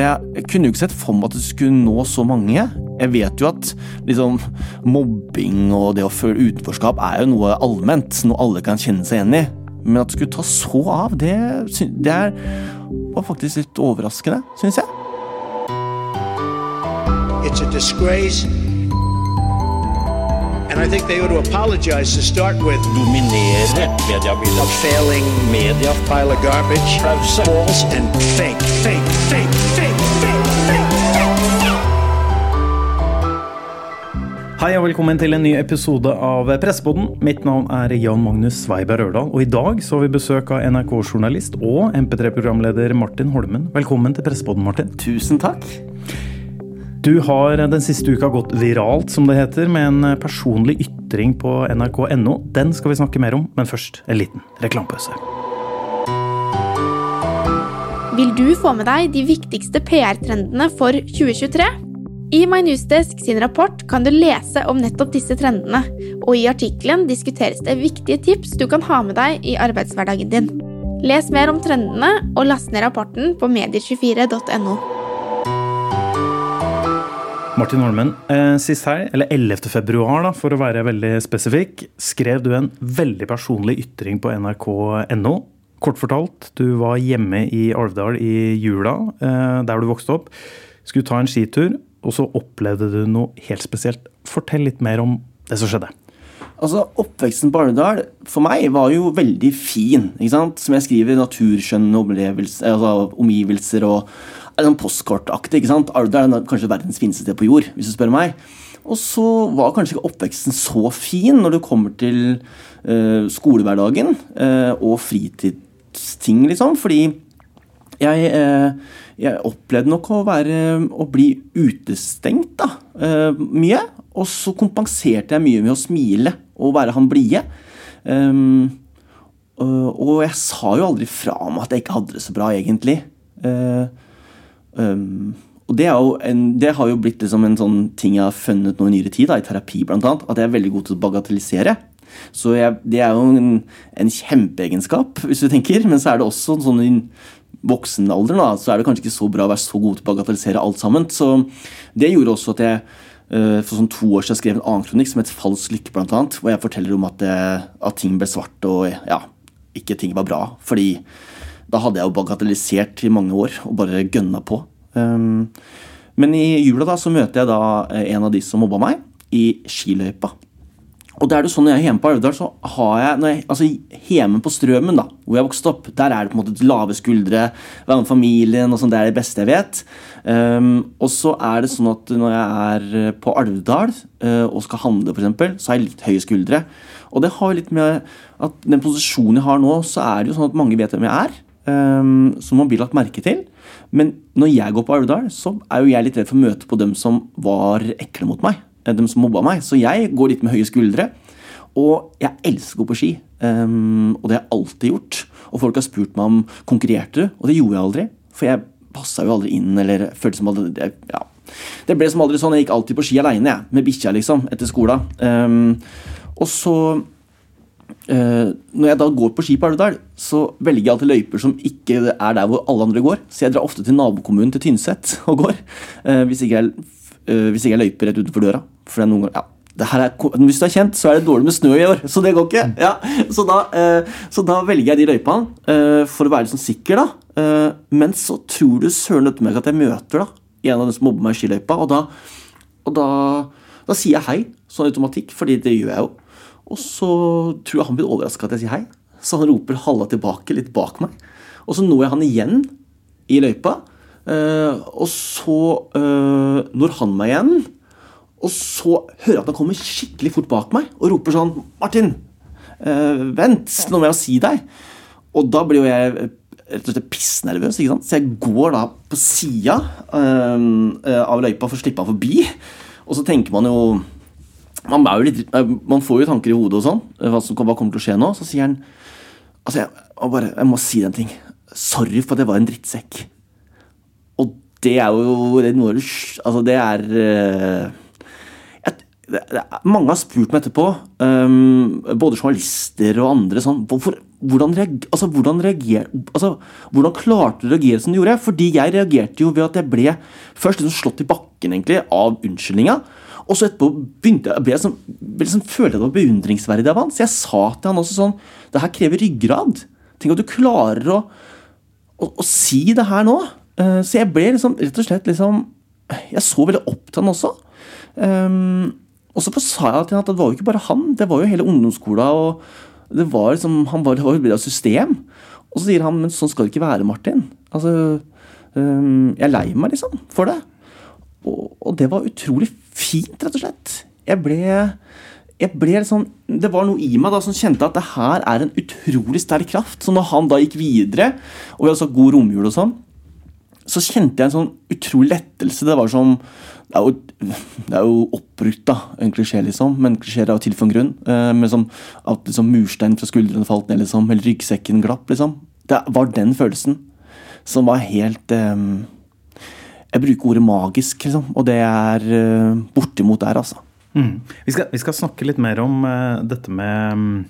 Jeg kunne jo ikke sett for meg at det skulle nå så mange. Jeg vet jo at liksom, mobbing og det å føle utenforskap er jo noe allment, noe alle kan kjenne seg igjen i. Men at det skulle ta så av, det, det er, var faktisk litt overraskende, syns jeg. It's a disgrace. And I think they ought to apologize to start with. dominere mediebildet. A failing Media pile of garbage. Pause. False and fake, fake, fake, fake, fake, fake, fake. Hei og velkommen til en ny episode av Pressepodden. Mitt navn er Jan Magnus Sveiberg Rørdal, og i dag så har vi besøk av NRK-journalist og MP3-programleder Martin Holmen. Velkommen til Pressepodden, Martin. Tusen takk. Du har den siste uka gått viralt, som det heter, med en personlig ytring på nrk.no. Den skal vi snakke mer om, men først en liten reklamepause. Vil du få med deg de viktigste PR-trendene for 2023? I My Newsdesk sin rapport kan du lese om nettopp disse trendene, og i artikkelen diskuteres det viktige tips du kan ha med deg i arbeidshverdagen din. Les mer om trendene og last ned rapporten på medier24.no. Martin Holmen, eh, sist helg, eller 11. februar da, for å være veldig spesifikk, skrev du en veldig personlig ytring på nrk.no. Kort fortalt, du var hjemme i Alvdal i jula, eh, der du vokste opp. Skulle ta en skitur, og så opplevde du noe helt spesielt. Fortell litt mer om det som skjedde. Altså, Oppveksten på Alvdal for meg var jo veldig fin. ikke sant? Som jeg skriver, naturskjønne altså, omgivelser og sånn postkortaktig. ikke sant? Arda er kanskje verdens fineste sted på jord, hvis du spør meg. Og så var kanskje ikke oppveksten så fin når du kommer til uh, skolehverdagen uh, og fritidsting, liksom. Fordi jeg, uh, jeg opplevde nok å, være, å bli utestengt da, mye. Og så kompenserte jeg mye med å smile og være han blide. Um, og jeg sa jo aldri fra om at jeg ikke hadde det så bra, egentlig. Uh, um, og det, en, det har jo blitt liksom en sånn ting jeg har funnet nå i nyere tid, da, i terapi annet, at jeg er veldig god til å bagatellisere. Så jeg, det er jo en, en kjempeegenskap, hvis du tenker. Men så er det også sånn i voksenalderen da, så er det kanskje ikke så bra å være så god til å bagatellisere alt sammen. Så det gjorde også at jeg eh, for sånn to år siden skrev en annen kronikk som het Falsk lykke, blant annet, hvor jeg forteller om at, det, at ting ble svart og ja, ikke ting var bra. Fordi da hadde jeg jo bagatellisert i mange år og bare gønna på. Um, men i jula da så møter jeg da eh, en av de som mobba meg, i skiløypa. Og det er det sånn Når jeg er hjemme på Alvdal, så har jeg, jeg altså Hjemme på Strømmen, da, hvor jeg vokste opp, der er det på en måte lave skuldre, være med familien og sånn. Det er det beste jeg vet. Um, og så er det sånn at når jeg er på Alvdal uh, og skal handle, f.eks., så har jeg litt høye skuldre. Og det har litt med at den posisjonen jeg har nå, så er det jo sånn at mange vet hvem jeg er. Um, som man blir lagt merke til. Men når jeg går på Alvdal, så er jo jeg litt redd for å møte på dem som var ekle mot meg. Dem som mobba meg. Så jeg går litt med høye skuldre. Og jeg elsker å gå på ski. Um, og det har jeg alltid gjort. Og folk har spurt meg om konkurrerte du, og det gjorde jeg aldri. For jeg passa jo aldri inn, eller følte som aldri ja. det ble som aldri sånn. Jeg gikk alltid på ski aleine. Med bikkja, liksom. Etter skolen. Um, og så når jeg da går på ski på Elvedal, så velger jeg alltid løyper som ikke er der hvor alle andre går. Så jeg drar ofte til nabokommunen til Tynset og går. Uh, hvis, ikke jeg, uh, hvis ikke jeg løyper rett utenfor døra. For det er noen ganger, ja, er, hvis du er kjent, så er det dårlig med snø i år, så det går ikke. Ja, så, da, så, da, velger jeg de løypene for å være litt sånn sikker, da. men så tror du søren døtte meg at jeg møter da, en av dem som mobber meg i skiløypa, og da, og da, da sier jeg hei, sånn automatikk, fordi det gjør jeg jo. Og så tror jeg han blir overraska at jeg sier hei. Så han roper halla tilbake litt bak meg. Og så når jeg han igjen i løypa. Uh, og så uh, når han meg igjen. Og så hører jeg at han kommer skikkelig fort bak meg og roper sånn 'Martin, uh, vent, nå må jeg si deg.' Og da blir jo jeg rett og slett pissnervøs, ikke sant? så jeg går da på sida av løypa for å slippe han forbi. Og så tenker man jo man, litt, man, får jo tanker i hodet og sånn. Hva, som, kommer til å skje nå? Så sier han Altså, jeg, bare, jeg må si en ting. Sorry for at jeg var en drittsekk. Og det er jo det, noe Altså, det er uh, jeg, det, Mange har spurt meg etterpå, um, både journalister og andre, sånn Hvorfor, hvordan, reager, altså, hvordan, reager, altså, hvordan klarte du å reagere som du gjorde? Fordi jeg reagerte jo ved at jeg ble først liksom slått i bakken egentlig av unnskyldninga. Og så etterpå begynte jeg, ble jeg sånn, ble sånn, følte jeg det var beundringsverdig av han. Så jeg sa til han også sånn Det her krever ryggrad. Tenk at du klarer å, å, å si det her nå. Uh, så jeg ble liksom rett og slett liksom Jeg så veldig opp til han også. Um, og så sa jeg til han at det var jo ikke bare han, det var jo hele ungdomsskolen. og det var liksom, Han var, det var et system. Og så sier han men sånn skal det ikke være, Martin. Altså, um, Jeg er lei meg liksom for det. Og, det var utrolig fint, rett og slett. Jeg ble, jeg ble liksom, Det var noe i meg da som kjente at det her er en utrolig sterk kraft. Så når han da gikk videre, og vi hadde sagt god romjul og sånn, så kjente jeg en sånn utrolig lettelse. Det var som det er jo, det er jo oppbrutt, da, en klisjé, liksom. Men klisjeer er jo til for en grunn. Eh, men som at liksom, murstein fra skuldrene falt ned, liksom. Eller ryggsekken glapp, liksom. Det var den følelsen som var helt eh, Jeg bruker ordet magisk, liksom. Og det er eh, bortimot der, altså. Mm. Vi, skal, vi, skal, snakke litt mer om uh, dette med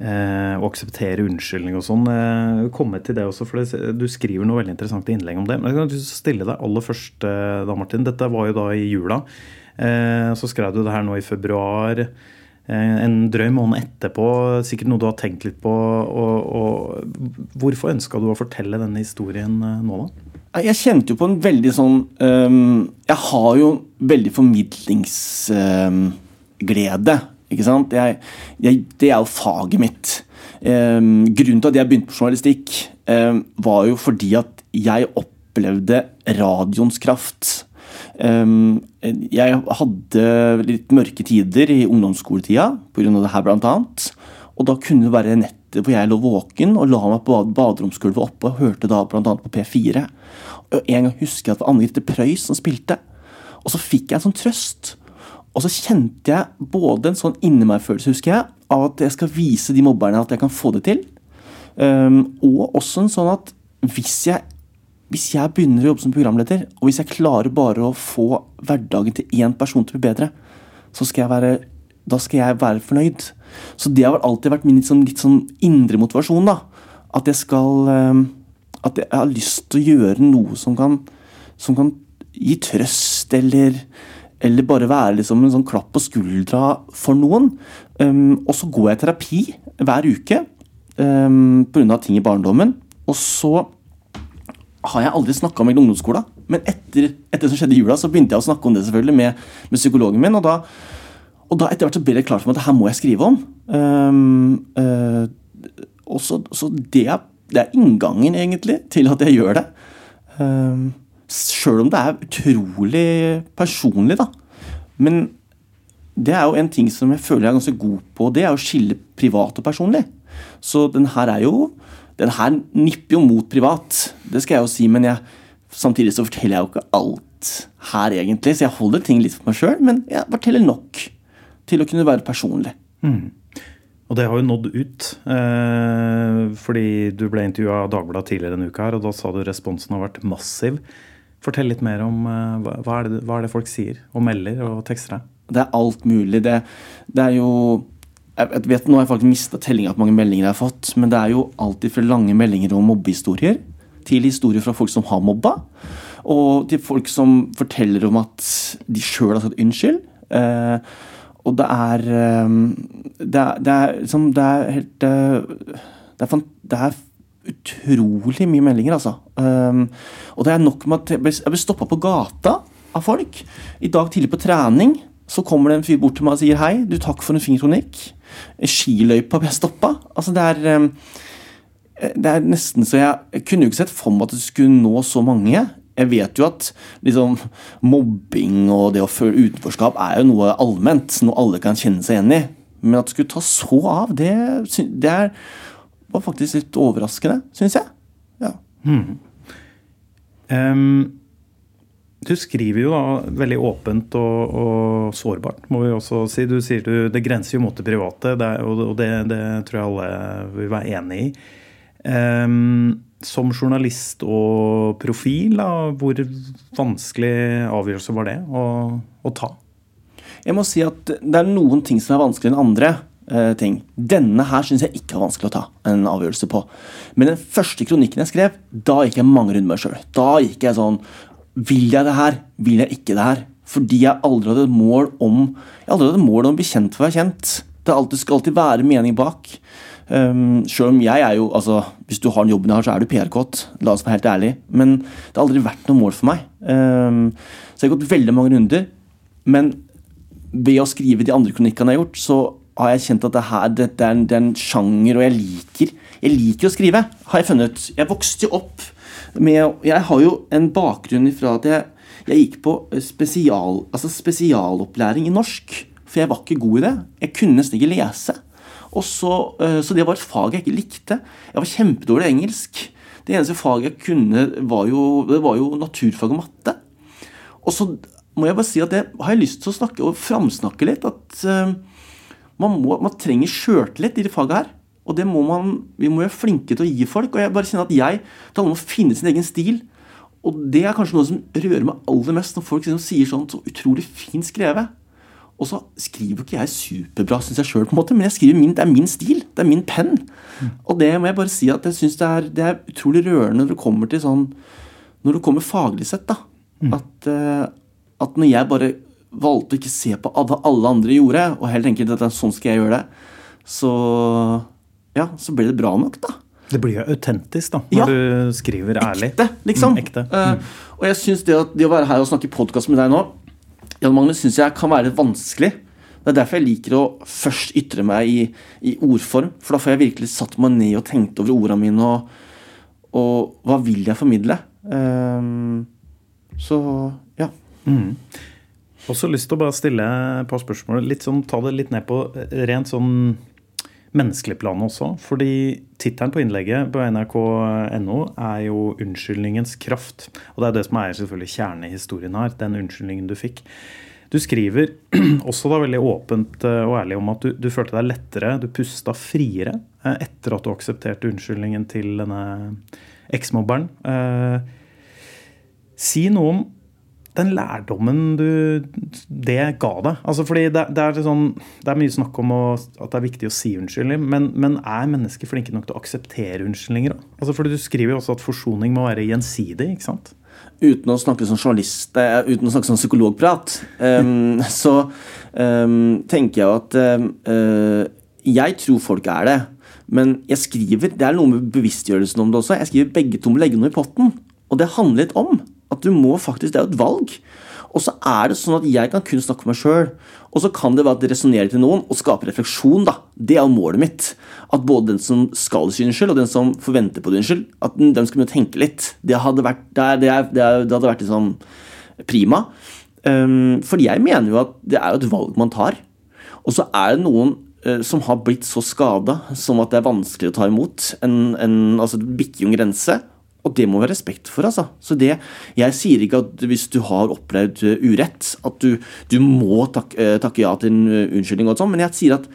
uh, å akseptere unnskyldning og sånn. Uh, komme til det også, for det, du skriver noe veldig interessant i innlegg om det. Men jeg kan stille deg aller først, da, Martin. Dette var jo da i jula. Så skrev du det her nå i februar. En drøy måned etterpå. Sikkert noe du har tenkt litt på. Og, og hvorfor ønska du å fortelle denne historien nå, da? Jeg kjente jo på en veldig sånn um, Jeg har jo veldig formidlingsglede. Um, ikke sant? Jeg, jeg, det er jo faget mitt. Um, grunnen til at jeg begynte på journalistikk, um, var jo fordi at jeg opplevde radioens kraft. Jeg hadde litt mørke tider i ungdomsskoletida pga. det her, blant annet. Og da kunne det være nettet hvor jeg lå våken og la meg på baderomsgulvet oppe og hørte da bl.a. på P4. Og En gang husker jeg at det var Anne Grete Preus som spilte. Og så fikk jeg en sånn trøst. Og så kjente jeg både en sånn inni meg-følelse, husker jeg, av at jeg skal vise de mobberne at jeg kan få det til. Um, og også en sånn at hvis jeg, hvis jeg begynner å jobbe som programleder, og hvis jeg klarer bare å få hverdagen til én person til å bli bedre, så skal jeg være, da skal jeg være fornøyd. Så det har alltid vært min litt sånn, litt sånn indre motivasjon. da, At jeg skal um, At jeg har lyst til å gjøre noe som kan, som kan gi trøst, eller eller bare være liksom en sånn klapp på skuldra for noen. Um, og så går jeg i terapi hver uke um, pga. ting i barndommen. Og så har jeg aldri snakka med ungdomsskolen. Men etter, etter, det som skjedde i jula, så begynte jeg å snakke om det selvfølgelig med, med psykologen min. Og da, og da etter hvert så ble det klart for meg at det her må jeg skrive om. Um, uh, og så, så det, er, det, er, inngangen, egentlig, til at jeg gjør det. Um, Sjøl om det er utrolig personlig, da. Men det er jo en ting som jeg føler jeg er ganske god på, det er å skille privat og personlig. Så den her er jo Den her nipper jo mot privat, det skal jeg jo si, men jeg, samtidig så forteller jeg jo ikke alt her, egentlig. Så jeg holder ting litt for meg sjøl, men jeg forteller nok til å kunne være personlig. Mm. Og det har jo nådd ut. Eh, fordi du ble intervjua av Dagbladet tidligere denne uka, her, og da sa du responsen har vært massiv. Fortell litt mer om eh, hva, er det, hva, er det, folk sier og melder og tekster deg? Det er alt mulig. Det, det er jo jeg vet Nå har jeg faktisk mista tellinga på mange meldinger jeg har fått, men det er jo alltid fra lange meldinger om mobbehistorier til historier fra folk som har mobba, og til folk som forteller om at de sjøl har sagt unnskyld. Eh, og det er eh, Det er, det er, liksom, det er helt eh, det er, det er utrolig mye meldinger, altså. Um, og det er nok med at jeg blir stoppa på gata av folk. I dag tidlig på trening så kommer det en fyr bort til meg og sier hei, du takk for en fin kronikk. Skiløypa ble stoppa. Altså, det er um, det er nesten så jeg, jeg kunne jo ikke sett for meg at det skulle nå så mange. Jeg vet jo at liksom, mobbing og det å føle utenforskap er jo noe allment, noe alle kan kjenne seg igjen i. Men at det skulle ta så av, det, det er var faktisk litt overraskende, syns jeg. Ja. Hmm. Um, du skriver jo da veldig åpent og, og, sårbart, må vi også si. Du sier du, det grenser jo mot det private, det, og det, det, tror jeg alle vil være enig i. Um, som journalist og profil, da, hvor vanskelig avgjørelse var det å, å, ta? Jeg må si at det er noen ting som er vanskeligere enn andre. eh, ting. Denne her syns jeg ikke er vanskelig å ta en avgjørelse på. Men den første kronikken jeg skrev, da gikk jeg mange runder med meg sjøl. Da gikk jeg sånn Vil jeg det her? Vil jeg ikke det her? Fordi jeg aldri hadde et mål om Jeg aldri hadde et mål om å bli kjent for å være kjent. Det alltid, skal alltid være mening bak. Um, selv om jeg er jo altså, Hvis du har den jobben jeg har, så er du PR-kåt. La oss være helt ærlig. Men det har aldri vært noe mål for meg. Um, så jeg har gått veldig mange runder. Men ved å skrive de andre kronikkene jeg har gjort, så har jeg kjent at det her det, det, er, en, det er en sjanger, og jeg liker Jeg liker å skrive, har jeg funnet. Jeg vokste jo opp med Jeg har jo en bakgrunn ifra at jeg, jeg gikk på spesial, altså spesialopplæring i norsk. For jeg var ikke god i det. Jeg kunne nesten ikke lese. Så, eh, så det var et fag jeg ikke likte. Jeg var kjempedårlig i engelsk. Det eneste faget jeg kunne, var jo, var jo naturfag og matte. Og så må jeg bare si at det har jeg lyst til å snakke og framsnakke litt. At uh, man, må, man, trenger sjøltillit i det faget her. Og det må man, vi må være flinke til å gi folk. Og jeg bare kjenner at jeg Det handler om å finne sin egen stil. Og det er kanskje noe som rører meg aller mest, når folk liksom sier sånn så utrolig fint skrevet. Og så skriver ikke jeg superbra, syns jeg sjøl, men jeg skriver min, det er min stil. Det er min penn. Mm. Og det må jeg bare si at jeg syns det, det, er utrolig rørende når det kommer til sånn Når det kommer faglig sett, da. Mm. At, uh, at når jeg bare valgte å ikke se på hva alle andre gjorde, og heller tenke at sånn skal jeg gjøre det, så ja, så ble det bra nok, da. Det blir jo autentisk da, når ja, du skriver ærlig. Ekte, liksom. Mm, ekte. Eh. Uh, og jeg synes det, det, å være her og snakke podkast med deg nå, Jan Magnus, syns jeg kan være vanskelig. Det er derfor jeg liker å først ytre meg i, i, ordform. For da får jeg virkelig satt meg ned og tenkt over ordene mine, og, og hva vil jeg formidle? Um, så ja. Mm. Også lyst til å bare stille et par spørsmål. Litt sånn, ta det litt ned på rent sånn menneskelig plan også. Fordi tittelen på innlegget på nrk.no er jo 'Unnskyldningens kraft'. Og det er det som er selvfølgelig kjernen i historien her. Den unnskyldningen du fikk. Du skriver også da veldig åpent eh, og ærlig om at du, du følte deg lettere, du pusta friere eh, etter at du aksepterte unnskyldningen til denne eksmobberen. Eh, si noe om den lærdommen du, det ga deg? Altså fordi det, det, er sånn, det, er mye snakk om å, at det er viktig å si unnskyldning, men, men, er mennesker flinke nok til å akseptere unnskyldninger? Altså fordi Du skriver jo også at forsoning må være gjensidig. ikke sant? Uten å snakke som journalist, uh, uten å snakke som psykologprat, um, så um, tenker jeg at uh, Jeg tror folk er det. Men jeg skriver, det er noe med bevisstgjørelsen om det også. Jeg skriver begge to må legge noe i potten. Og det handler litt om at du må faktisk, Det er jo et valg. Og så er det sånn at jeg kan kun snakke om meg sjøl. Og så kan det være at det resonnerer til noen og skaper refleksjon. da. Det er målet mitt. At både den som skal si unnskyld, og den som forventer på din skyld, at de skal begynne å tenke litt. Det hadde vært, det, er, det, er, det hadde vært liksom prima. Um, fordi jeg mener jo at det er jo et valg man tar. Og så er det noen uh, som har blitt så skada som at det er vanskelig å ta imot. En, en, altså, det bikker jo en grense. Og det må vi ha respekt for. altså. Så det, Jeg sier ikke at hvis du har opplevd uh, urett, at du, du må tak, uh, takke ja til en uh, unnskyldning, og sånn, men jeg sier, at,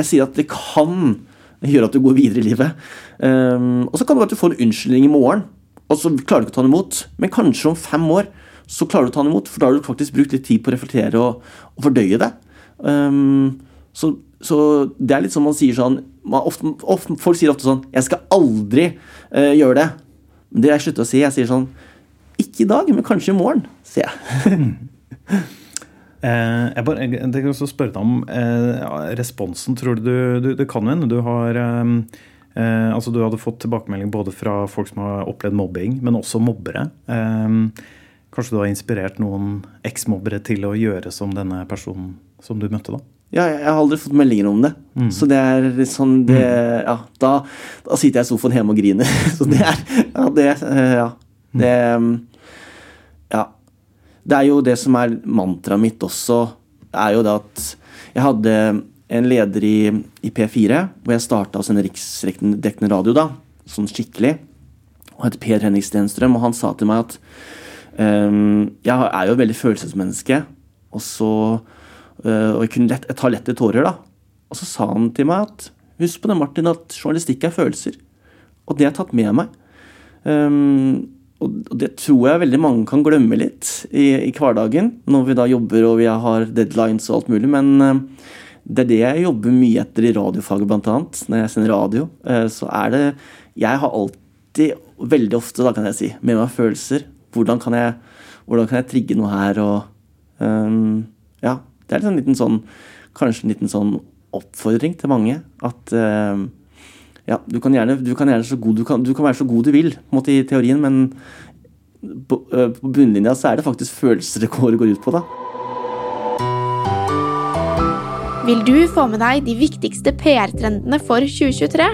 jeg sier, at, det kan gjøre at du går videre i livet. Um, og så kan det være at du får en unnskyldning i morgen, og så klarer du ikke å ta den imot. Men kanskje om fem år så klarer du å ta den imot, for da har du faktisk brukt litt tid på å reflektere og, og fordøye det. Um, så, så, det er litt sånn man sier sånn man ofte, ofte, Folk sier ofte sånn 'Jeg skal aldri gjøre det'. Det jeg slutter å si, jeg sier sånn Ikke i dag, men kanskje i morgen, sier jeg. eh, jeg bare, jeg kan også spørre deg om eh, responsen. Tror du, du Det kan hende du har eh, eh, altså Du hadde fått tilbakemelding både fra folk som har opplevd mobbing, men også mobbere. Eh, kanskje du har inspirert noen eksmobbere til å gjøre som denne personen som du møtte, da? Ja, jeg har aldri fått meldinger om det. Mm. Så det er sånn det, mm. Ja, da, da, sitter jeg i sofaen hjemme og griner. Så det er Ja, det eh, Ja. Mm. Det Ja. Det er jo det som er mantraet mitt også, er jo det at jeg hadde en leder i, i P4, hvor jeg starta hos en riksdekkende radio, da, sånn skikkelig. Og het Per Henrik Stenstrøm, og han sa til meg at um, jeg er jo et veldig følelsesmenneske, og så og jeg, lett, jeg tar lett til tårer, da. Og så sa han til meg at husk på det, Martin, at journalistikk er følelser. Og det har jeg tatt med meg. Um, og det tror jeg veldig mange kan glemme litt i, i, hverdagen, når vi da jobber og vi har deadlines og alt mulig. Men uh, det er det jeg jobber mye etter i radiofaget, blant annet. Når jeg sender radio, eh, så er det Jeg har alltid, veldig ofte, da kan jeg si, med meg følelser. Hvordan kan jeg, hvordan kan jeg trigge noe her, og um, Ja. Det er en liten sånn Kanskje en liten sånn oppfordring til mange. At uh, ja, du kan gjerne, du kan gjerne god du kan, du kan være så god du vil, måte i teorien, men på, uh, på bunnlinja så er det faktisk følelser går, går ut på, da. Vil du få med deg de viktigste PR-trendene for 2023?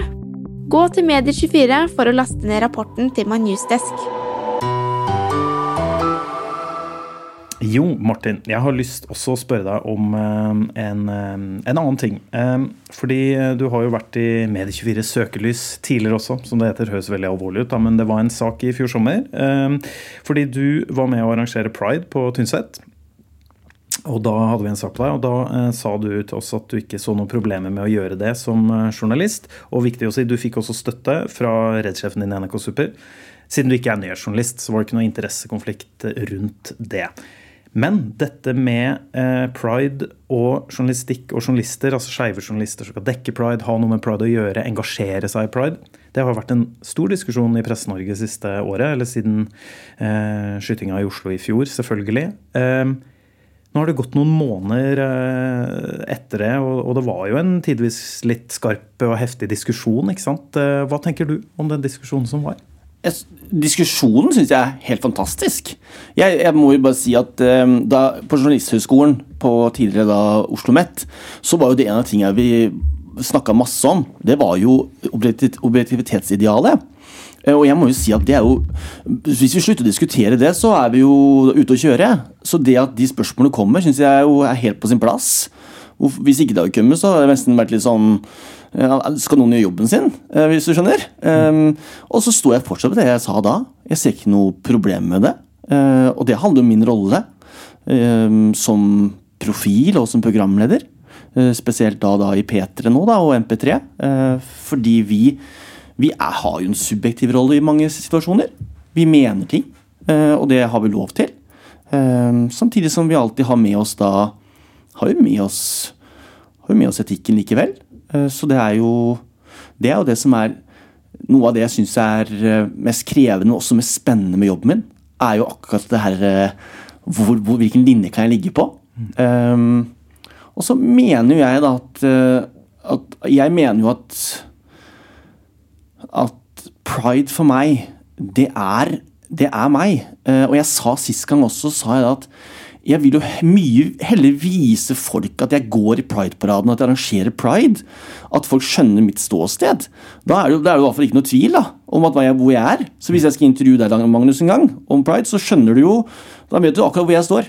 Gå til Medier24 for å laste ned rapporten til My Newsdesk. Jo, Martin, jeg har lyst også å spørre deg om eh, en, eh, en annen ting. Eh, Fordi du har jo vært i Medie24 søkelys tidligere også, som det heter. Høres veldig alvorlig ut, da, men det var en sak i fjor sommer. Fordi du var med å arrangere pride på Tynset. Og da hadde vi en sak på deg, og da sa du til oss at du ikke så noen problemer med å gjøre det som journalist. Og viktig å si, du fikk også støtte fra redsjefen din i NRK Super. Siden du ikke er nyhetsjournalist, så var det ikke noe interessekonflikt rundt det. Men dette med eh, pride og journalistikk og journalister, altså skeive journalister som skal dekke pride, ha noe med pride å gjøre, engasjere seg i pride, det har vært en stor diskusjon i Presse-Norge siste året, eller siden eh, skytinga i Oslo i fjor, selvfølgelig. Eh, nå har det gått noen måneder eh, etter det, og, det var jo en tidvis litt skarp og heftig diskusjon. ikke sant? Eh, Hva tenker du om den diskusjonen som var? Jeg- Diskusjonen syns jeg er helt fantastisk. Jeg, jeg må jo bare si at eh, da, På Journalisthøgskolen på tidligere da Oslo OsloMet, så var jo det en av tingene vi snakka masse om. Det var jo objektiv- objektivitetsidealet. Eh, Og jeg må jo si at det er jo Hvis vi slutter å diskutere det, så er vi jo ute å kjøre. Så det at de spørsmålene kommer, syns jeg jo er helt på sin plass. Hvis ikke det hadde kommet, så hadde det nesten vært litt sånn Skal noen gjøre jobben sin, eh, hvis du skjønner? Um, og så sto jeg fortsatt på det jeg sa da. Jeg ser ikke noe problem med det. Eh, og det handler om min rolle eh, som profil og som programleder. Eh, spesielt da, da i P3 nå, da, og MP3. eh, fordi vi, vi er, har jo en subjektiv rolle i mange situasjoner. Vi mener ting, eh, og det har vi lov til. Eh, samtidig som vi alltid har med oss da Har jo med oss, har jo med oss etikken likevel. Eh, så det er jo det er jo det som er noe av det jeg syns er eh, mest krevende og også mest spennende med jobben min, er jo akkurat det her eh, hvor, hvor, Hvilken linje kan jeg ligge på? Um, og så mener jo jeg da at, at Jeg mener jo at at pride for meg, det er, det er meg. Uh, og jeg sa sist gang også, sa jeg da at jeg vil jo mye heller vise folk at jeg går i Pride-paraden, at jeg arrangerer pride. At folk skjønner mitt ståsted. Da er det jo, i hvert fall ikke noe tvil da, om at hvor jeg er. Så hvis jeg skal intervjue deg Magnus en gang om pride, så skjønner du jo Da vet du akkurat hvor jeg står.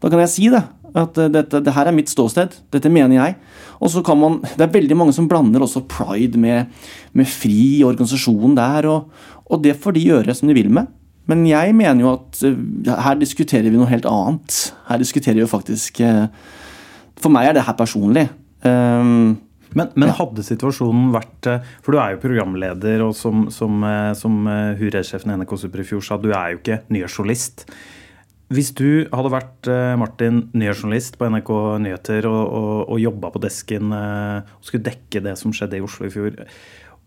Da kan jeg si det. At eh, dette, det her er mitt ståsted. Dette mener jeg. Og så kan man, Det er veldig mange som blander også pride med, med fri organisasjon der. Og, og det får de gjøre som de vil med. Men jeg mener jo at eh, her diskuterer vi noe helt annet. Her diskuterer vi jo faktisk eh, For meg er det her personlig. Um, Men, men hadde situasjonen vært eh, For du er jo programleder, og som, som, som Huré-sjefen i NRK Super i fjor sa, du er jo ikke nyhetsjournalist. Hvis du hadde vært Martin, nyhetsjournalist på NRK Nyheter og, og, og jobba på desken og skulle dekke det som skjedde i Oslo i fjor,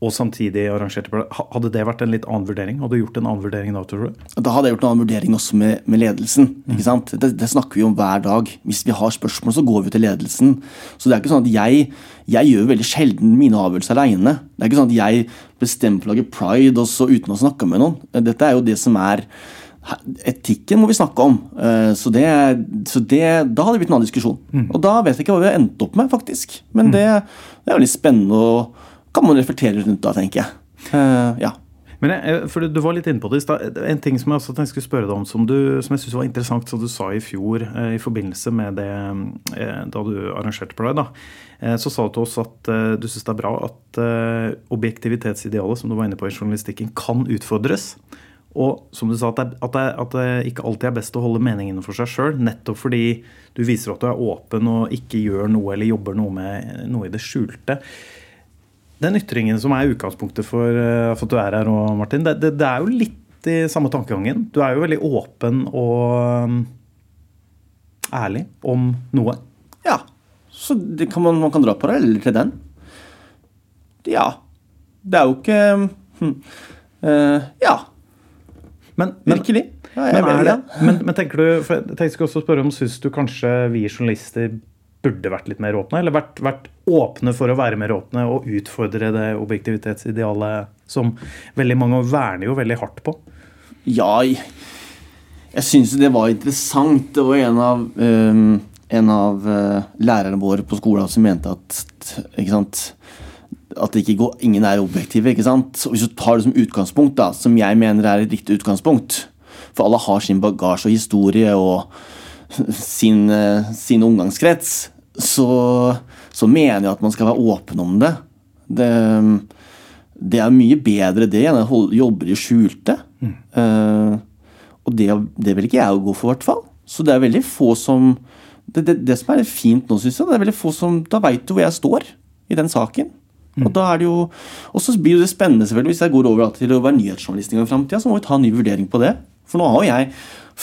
og samtidig arrangerte hadde det vært en litt annen vurdering? Hadde du gjort en annen vurdering da, tror du? Da hadde jeg gjort en annen vurdering også med, med ledelsen. ikke sant? Det, det snakker vi om hver dag. Hvis vi har spørsmål, så går vi til ledelsen. Så det er ikke sånn at jeg, jeg gjør veldig sjelden mine avgjørelser aleine. Det er ikke sånn at jeg bestemmer for å lage pride også uten å snakke med noen. Dette er jo det som er Etikken må vi snakke om. Eh, Så, det, så det, da hadde det blitt en annen diskusjon. Og da vet jeg ikke hva vi har endt opp med, faktisk. Men det, det er veldig spennende og kan man reflektere rundt da, tenker jeg. Uh, Ja. Men jeg, for Du var litt inne på det i stad. En ting som jeg også tenkte skulle spørre deg om, som, du, som jeg synes var interessant, som du sa i fjor eh, i forbindelse med det eh, da du arrangerte Pride, da, eh, så sa du til oss at eh, du syns det er bra at eh, objektivitetsidealet som du var inne på i journalistikken, kan utfordres. Og som du sa, at det, at, det, at det ikke alltid er best å holde meningene for seg sjøl. Nettopp fordi du viser at du er åpen og ikke gjør noe eller jobber noe med noe i det skjulte. Den ytringen som er utgangspunktet for, eh, for at du er her nå, Martin, det, det, det er jo litt i samme tankegangen. Du er jo veldig åpen og um, ærlig om noe. Ja, Så det kan man, man kan dra paralleller til den. Ja. Det er jo ikke hm, uh, Ja, Men, men, virkelig. Ja, men, er det, men, men tenker du for Jeg tenkte jeg også spørre om Syns du kanskje vi journalister burde vært litt mer åpne? Eller vært, vært åpne for å være mer åpne og utfordre det objektivitetsidealet som veldig mange verner jo veldig hardt på? Ja, jeg, syns det var interessant. Det var en av, um, av uh, lærerne våre på skolen som mente at ikke sant, at det ikke går, ingen er objektive. ikke sant? Og hvis du tar det som utgangspunkt, da, som jeg mener er et riktig utgangspunkt For alle har sin bagasje og historie og sin, uh, sin omgangskrets. Så, så mener jeg at man skal være åpen om det. Det, det er mye bedre det enn å jobbe i skjulte. Eh, og det, det vil ikke jeg gå for, i hvert fall. Så det er veldig få som Det, det, som er fint nå, syns jeg, det er veldig få som Da veit du hvor jeg står i den saken. Og da er det jo Og så blir det spennende, selvfølgelig, hvis jeg går over til å være nyhetsjournalist i framtida, så må vi ta en ny vurdering på det. For nå har jo jeg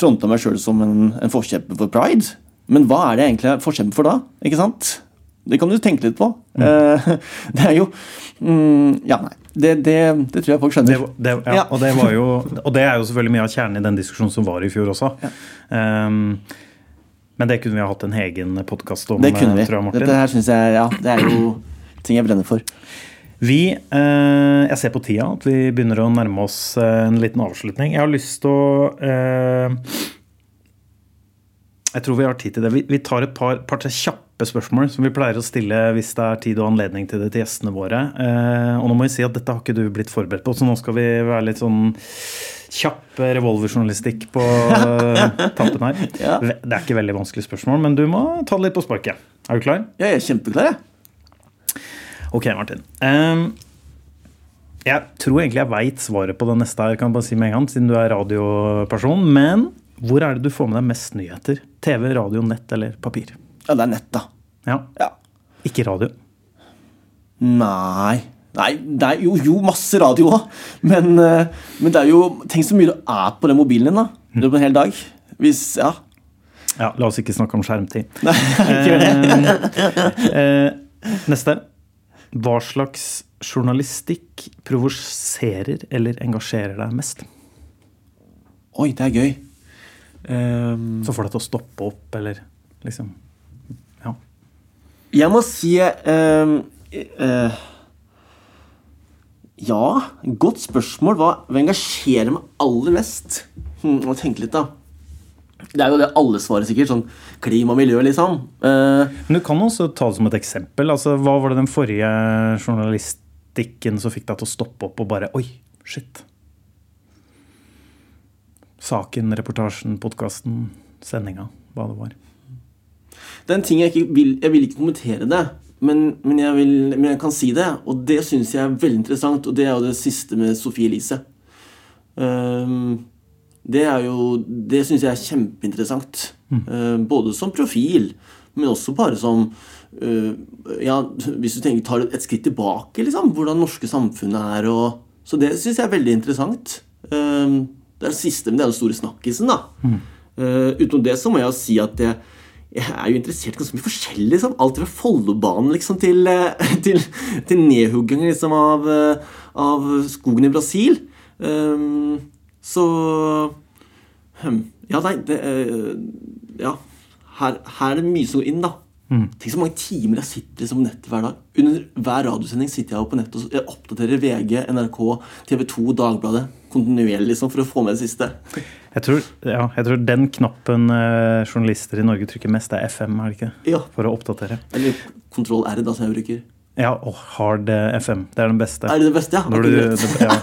fronta meg sjøl som en, en forkjemper for pride. Men hva er det jeg egentlig er for da? Ikke sant? Det kan du tenke litt på. Eh, det er jo mm, Ja, nei. Det, det, det tror jeg folk skjønner. det, ja, Ja. Og, det var jo, og det er jo selvfølgelig mye av kjernen i den diskusjonen som var i fjor også. Um, men det kunne vi ha hatt en egen podkast om, Det kunne vi. tror jeg, Martin. Dette her synes jeg, ja, det er jo ting jeg brenner for. Vi, eh, jeg ser på tida at vi begynner å nærme oss eh, en liten avslutning. Jeg har lyst til å eh, Jeg tror vi har tid til det. Vi, vi tar et par, par kjappe spørsmål som vi pleier å stille hvis det er tid og anledning til det til gjestene våre. Eh, og nå må vi si at dette har ikke du blitt forberedt på, så nå skal vi være litt sånn kjapp revolverjournalistikk på eh, tampen her. Ja. Det er ikke veldig vanskelig spørsmål, men du må ta det litt på sparket. Er du klar? Ja, jeg er kjempeklar, jeg. Ok, Martin. Um, jeg tror egentlig jeg veit svaret på det neste her, kan jeg bare si med en gang, siden du er radioperson. Men hvor er det du får med deg mest nyheter? TV, radio, nett eller papir? Ja, det er nett, da. Ja, Ja. Ikke radio. Nei. Nei, det er jo, jo masse radio òg. Men, eh, men det er jo Tenk så mye du er på den mobilen din, da. Er på en hel dag. Hvis Ja. Ja, La oss ikke snakke om skjermtid. Nei, ikke det. Ehm, eh, neste. Hva slags journalistikk provoserer eller engasjerer deg mest? Oi, det er gøy. Ehm, Så får deg til å stoppe opp, eller liksom Ja. jeg må si um, uh, Ja, godt spørsmål. Hva, hva engasjerer meg aller mest? Hm, må tenke litt, da. Det er jo det alle svarer sikkert. Sånn klima og miljø, liksom. Uh, Men du kan også ta det som et eksempel. Altså, hva var det den forrige journalistikken som fikk deg til å stoppe opp og bare Oi, shit. Saken, reportasjen, podkasten, sendinga, hva det var. Det er en ting jeg ikke vil Jeg vil ikke kommentere det, men, men, jeg, vil, men jeg kan si det. Og det syns jeg er veldig interessant, og det er jo det siste med Sofie Elise. Um, det er jo Det syns jeg er kjempeinteressant. Ehm, både som profil, men også bare som uh, Ja, hvis du tenker, tar et skritt tilbake, liksom. Hvordan norske samfunnet er og Så det syns jeg er veldig interessant. Ehm, det er det siste, men det er den store snakkisen, da. Eh, utenom det så må jeg jo si at jeg, jeg er jo interessert i ganske mye forskjellig. Liksom. Alt fra Follobanen liksom, til, eh, til, til nedhugging liksom, av, eh, av skogen i Brasil. Um, så hm, Ja, nei det, eh, Ja. Her, her er det mye som går inn, da. Tenk så mange timer jeg sitter liksom, på nettet hver dag. Under hver radiosending sitter jeg på nettet og oppdaterer VG, NRK, TV 2, Dagbladet kontinuerlig liksom, for å få med det siste. Jeg tror, ja, jeg tror den knappen eh, journalister i Norge trykker mest, er FM, er det ikke? Ja. For å oppdatere. Eller kontroll R, da, som jeg bruker. Ja, og hard FM. Det er den beste. Er det det beste? Ja? Du, det, ja,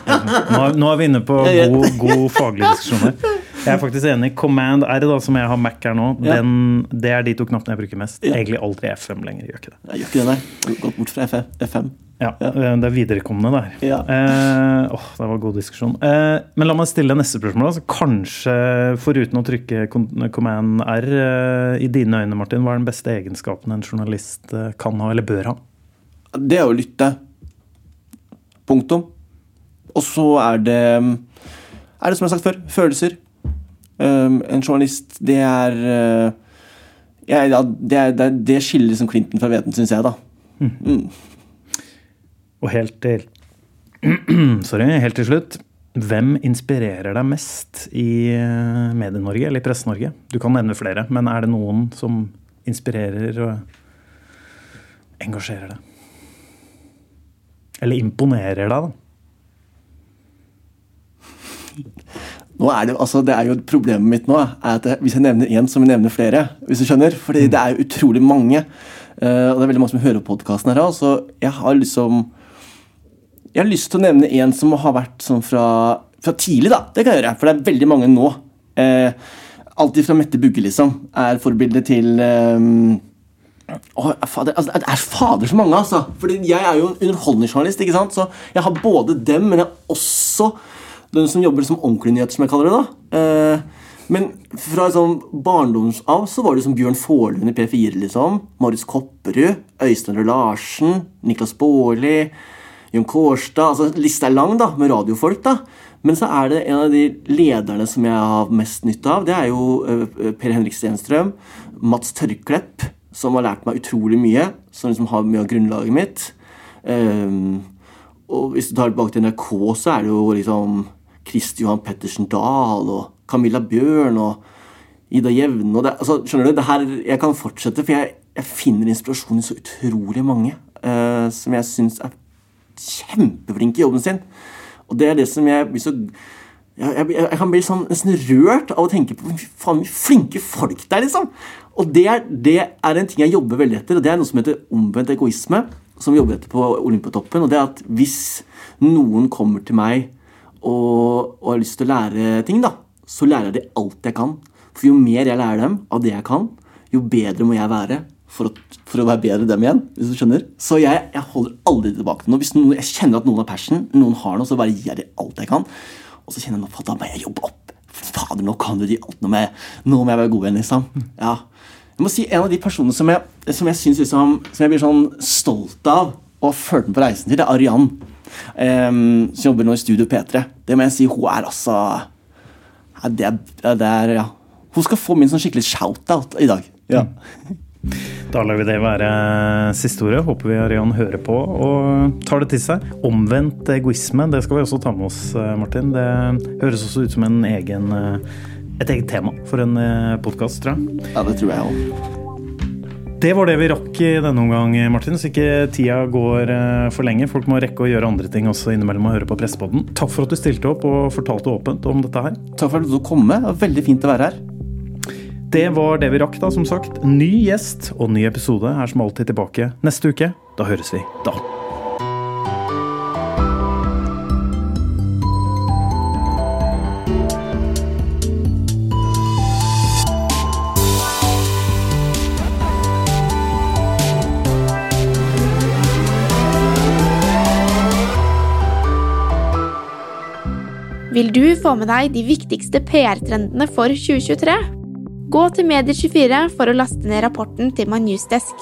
nå, er, nå er vi inne på god, god faglig diskusjon her. Jeg er faktisk enig. Command R, da, som jeg har Mac her nå, Ja. den, det er de to knappene jeg bruker mest. Ja. Egentlig aldri FM lenger. gjør ikke det. Jeg gjør ikke det, nei. Gått bort fra FM. FM. Ja, ja, Det er viderekomne der. Ja. Eh, åh, det var god diskusjon. Eh, men la meg stille neste spørsmål. Altså, kanskje, foruten å trykke command R, eh, i dine øyne, Martin, hva er den beste egenskapen en journalist eh, kan ha, eller bør ha? Det er å lytte. Punktum. Og så er det Er det som jeg har sagt før, følelser. Um, en journalist, det er jeg, ja, det, er- det, er- det skiller liksom Clinton fra Veten, syns jeg, da. Og helt til Sorry, helt til slutt. Hvem inspirerer deg mest i eh, Medie-Norge eller i Presse-Norge? Du kan nevne flere, men er det noen som inspirerer og engasjerer deg? Eller imponerer deg, da? Nå er det, altså, det er jo Problemet mitt nå er at hvis jeg nevner én, så må jeg nevne flere. hvis du skjønner. Fordi det er jo utrolig mange. Uh, og det er veldig mange som hører podkasten her. Så jeg har liksom Jeg har lyst til å nevne en som har vært sånn fra, fra tidlig, da. Det kan jeg gjøre, for det er veldig mange nå. Uh, Alltid fra Mette Bugge, liksom, er forbildet til eh, Åh, fader, altså, det er fader så mange, altså. Fordi jeg er jo en underholdningsjournalist, ikke sant? så jeg har både dem, men jeg har også den som jobber som ordentlig nyheter, som jeg kaller det. da. Eh, men fra sånn barndomsav så var det som Bjørn Forlund i P4, liksom. Marius Kopperud, Øystein Røe Larsen, Niklas Baarli, Jon Kårstad altså Lista er lang, da, med radiofolk. da. Men så er det en av de lederne som jeg har mest nytte av. Det er jo eh, Per Henrik Stenstrøm, Mats Tørklepp, som har lært meg utrolig mye. Som liksom har mye av grunnlaget mitt. Um, og hvis du tar det tilbake til NRK, så er det jo liksom Kristi Johan Pettersen Dahl og Camilla Bjørn og Ida Jevne og det, altså, Skjønner du? Det her, jeg kan fortsette, for jeg, jeg finner inspirasjon i så utrolig mange uh, som jeg syns er kjempeflinke i jobben sin. Og det er det som jeg blir så jeg, jeg, jeg kan bli sånn nesten rørt av å tenke på faen hvor flinke folk det er, liksom. Og det er, det er en ting jeg jobber veldig etter, og det er noe som heter omvendt egoisme. Som vi jobber etter på Olympiatoppen. Og det er at hvis noen kommer til meg og, og har lyst til å lære ting, da, så lærer jeg dem alt jeg kan. For jo mer jeg lærer dem av det jeg kan, jo bedre må jeg være for å, for å være bedre dem igjen. hvis du skjønner. Så jeg, jeg holder aldri tilbake noe. Hvis noen, jeg kjenner at noen har passion, noen har noe, så bare gir jeg dem alt jeg kan. Og så kjenner jeg at da må jeg jobbe opp. Fader, nå kan du de alt. Nå må jeg, nå må jeg være god igjen, liksom. Ja. Jeg må si En av de personene som jeg, som jeg, synes liksom, som jeg blir sånn stolt av og har ført med på reisen til, det er Arian. um, som jobber nå i Studio P3. Det må jeg si, hun er altså ja, det, er, det er ja. Hun skal få min sånn skikkelig shout-out i dag. Ja. Da lar vi det være siste ordet. Håper vi Arian hører på og tar det til seg. Omvendt egoisme, det skal vi også ta med oss, eh, Martin. Det høres også ut som en egen, eh, et eget tema for en podkast, tror jeg. ja, det tror jeg òg. Det var det vi rakk i denne omgang, Martin, så ikke tida går eh, for lenge. Folk må rekke å gjøre andre ting også innimellom og høre på Pressepodden. Takk for at du stilte opp og fortalte åpent om dette her. Takk for at du kom. Det var veldig fint å være her. Det var det vi rakk, da, som sagt. Ny gjest og ny episode er som alltid tilbake neste uke. Da høres vi da. Vil du få med deg de viktigste PR-trendene for 2023? Gå til Medier24 for å laste ned rapporten til My Newsdesk.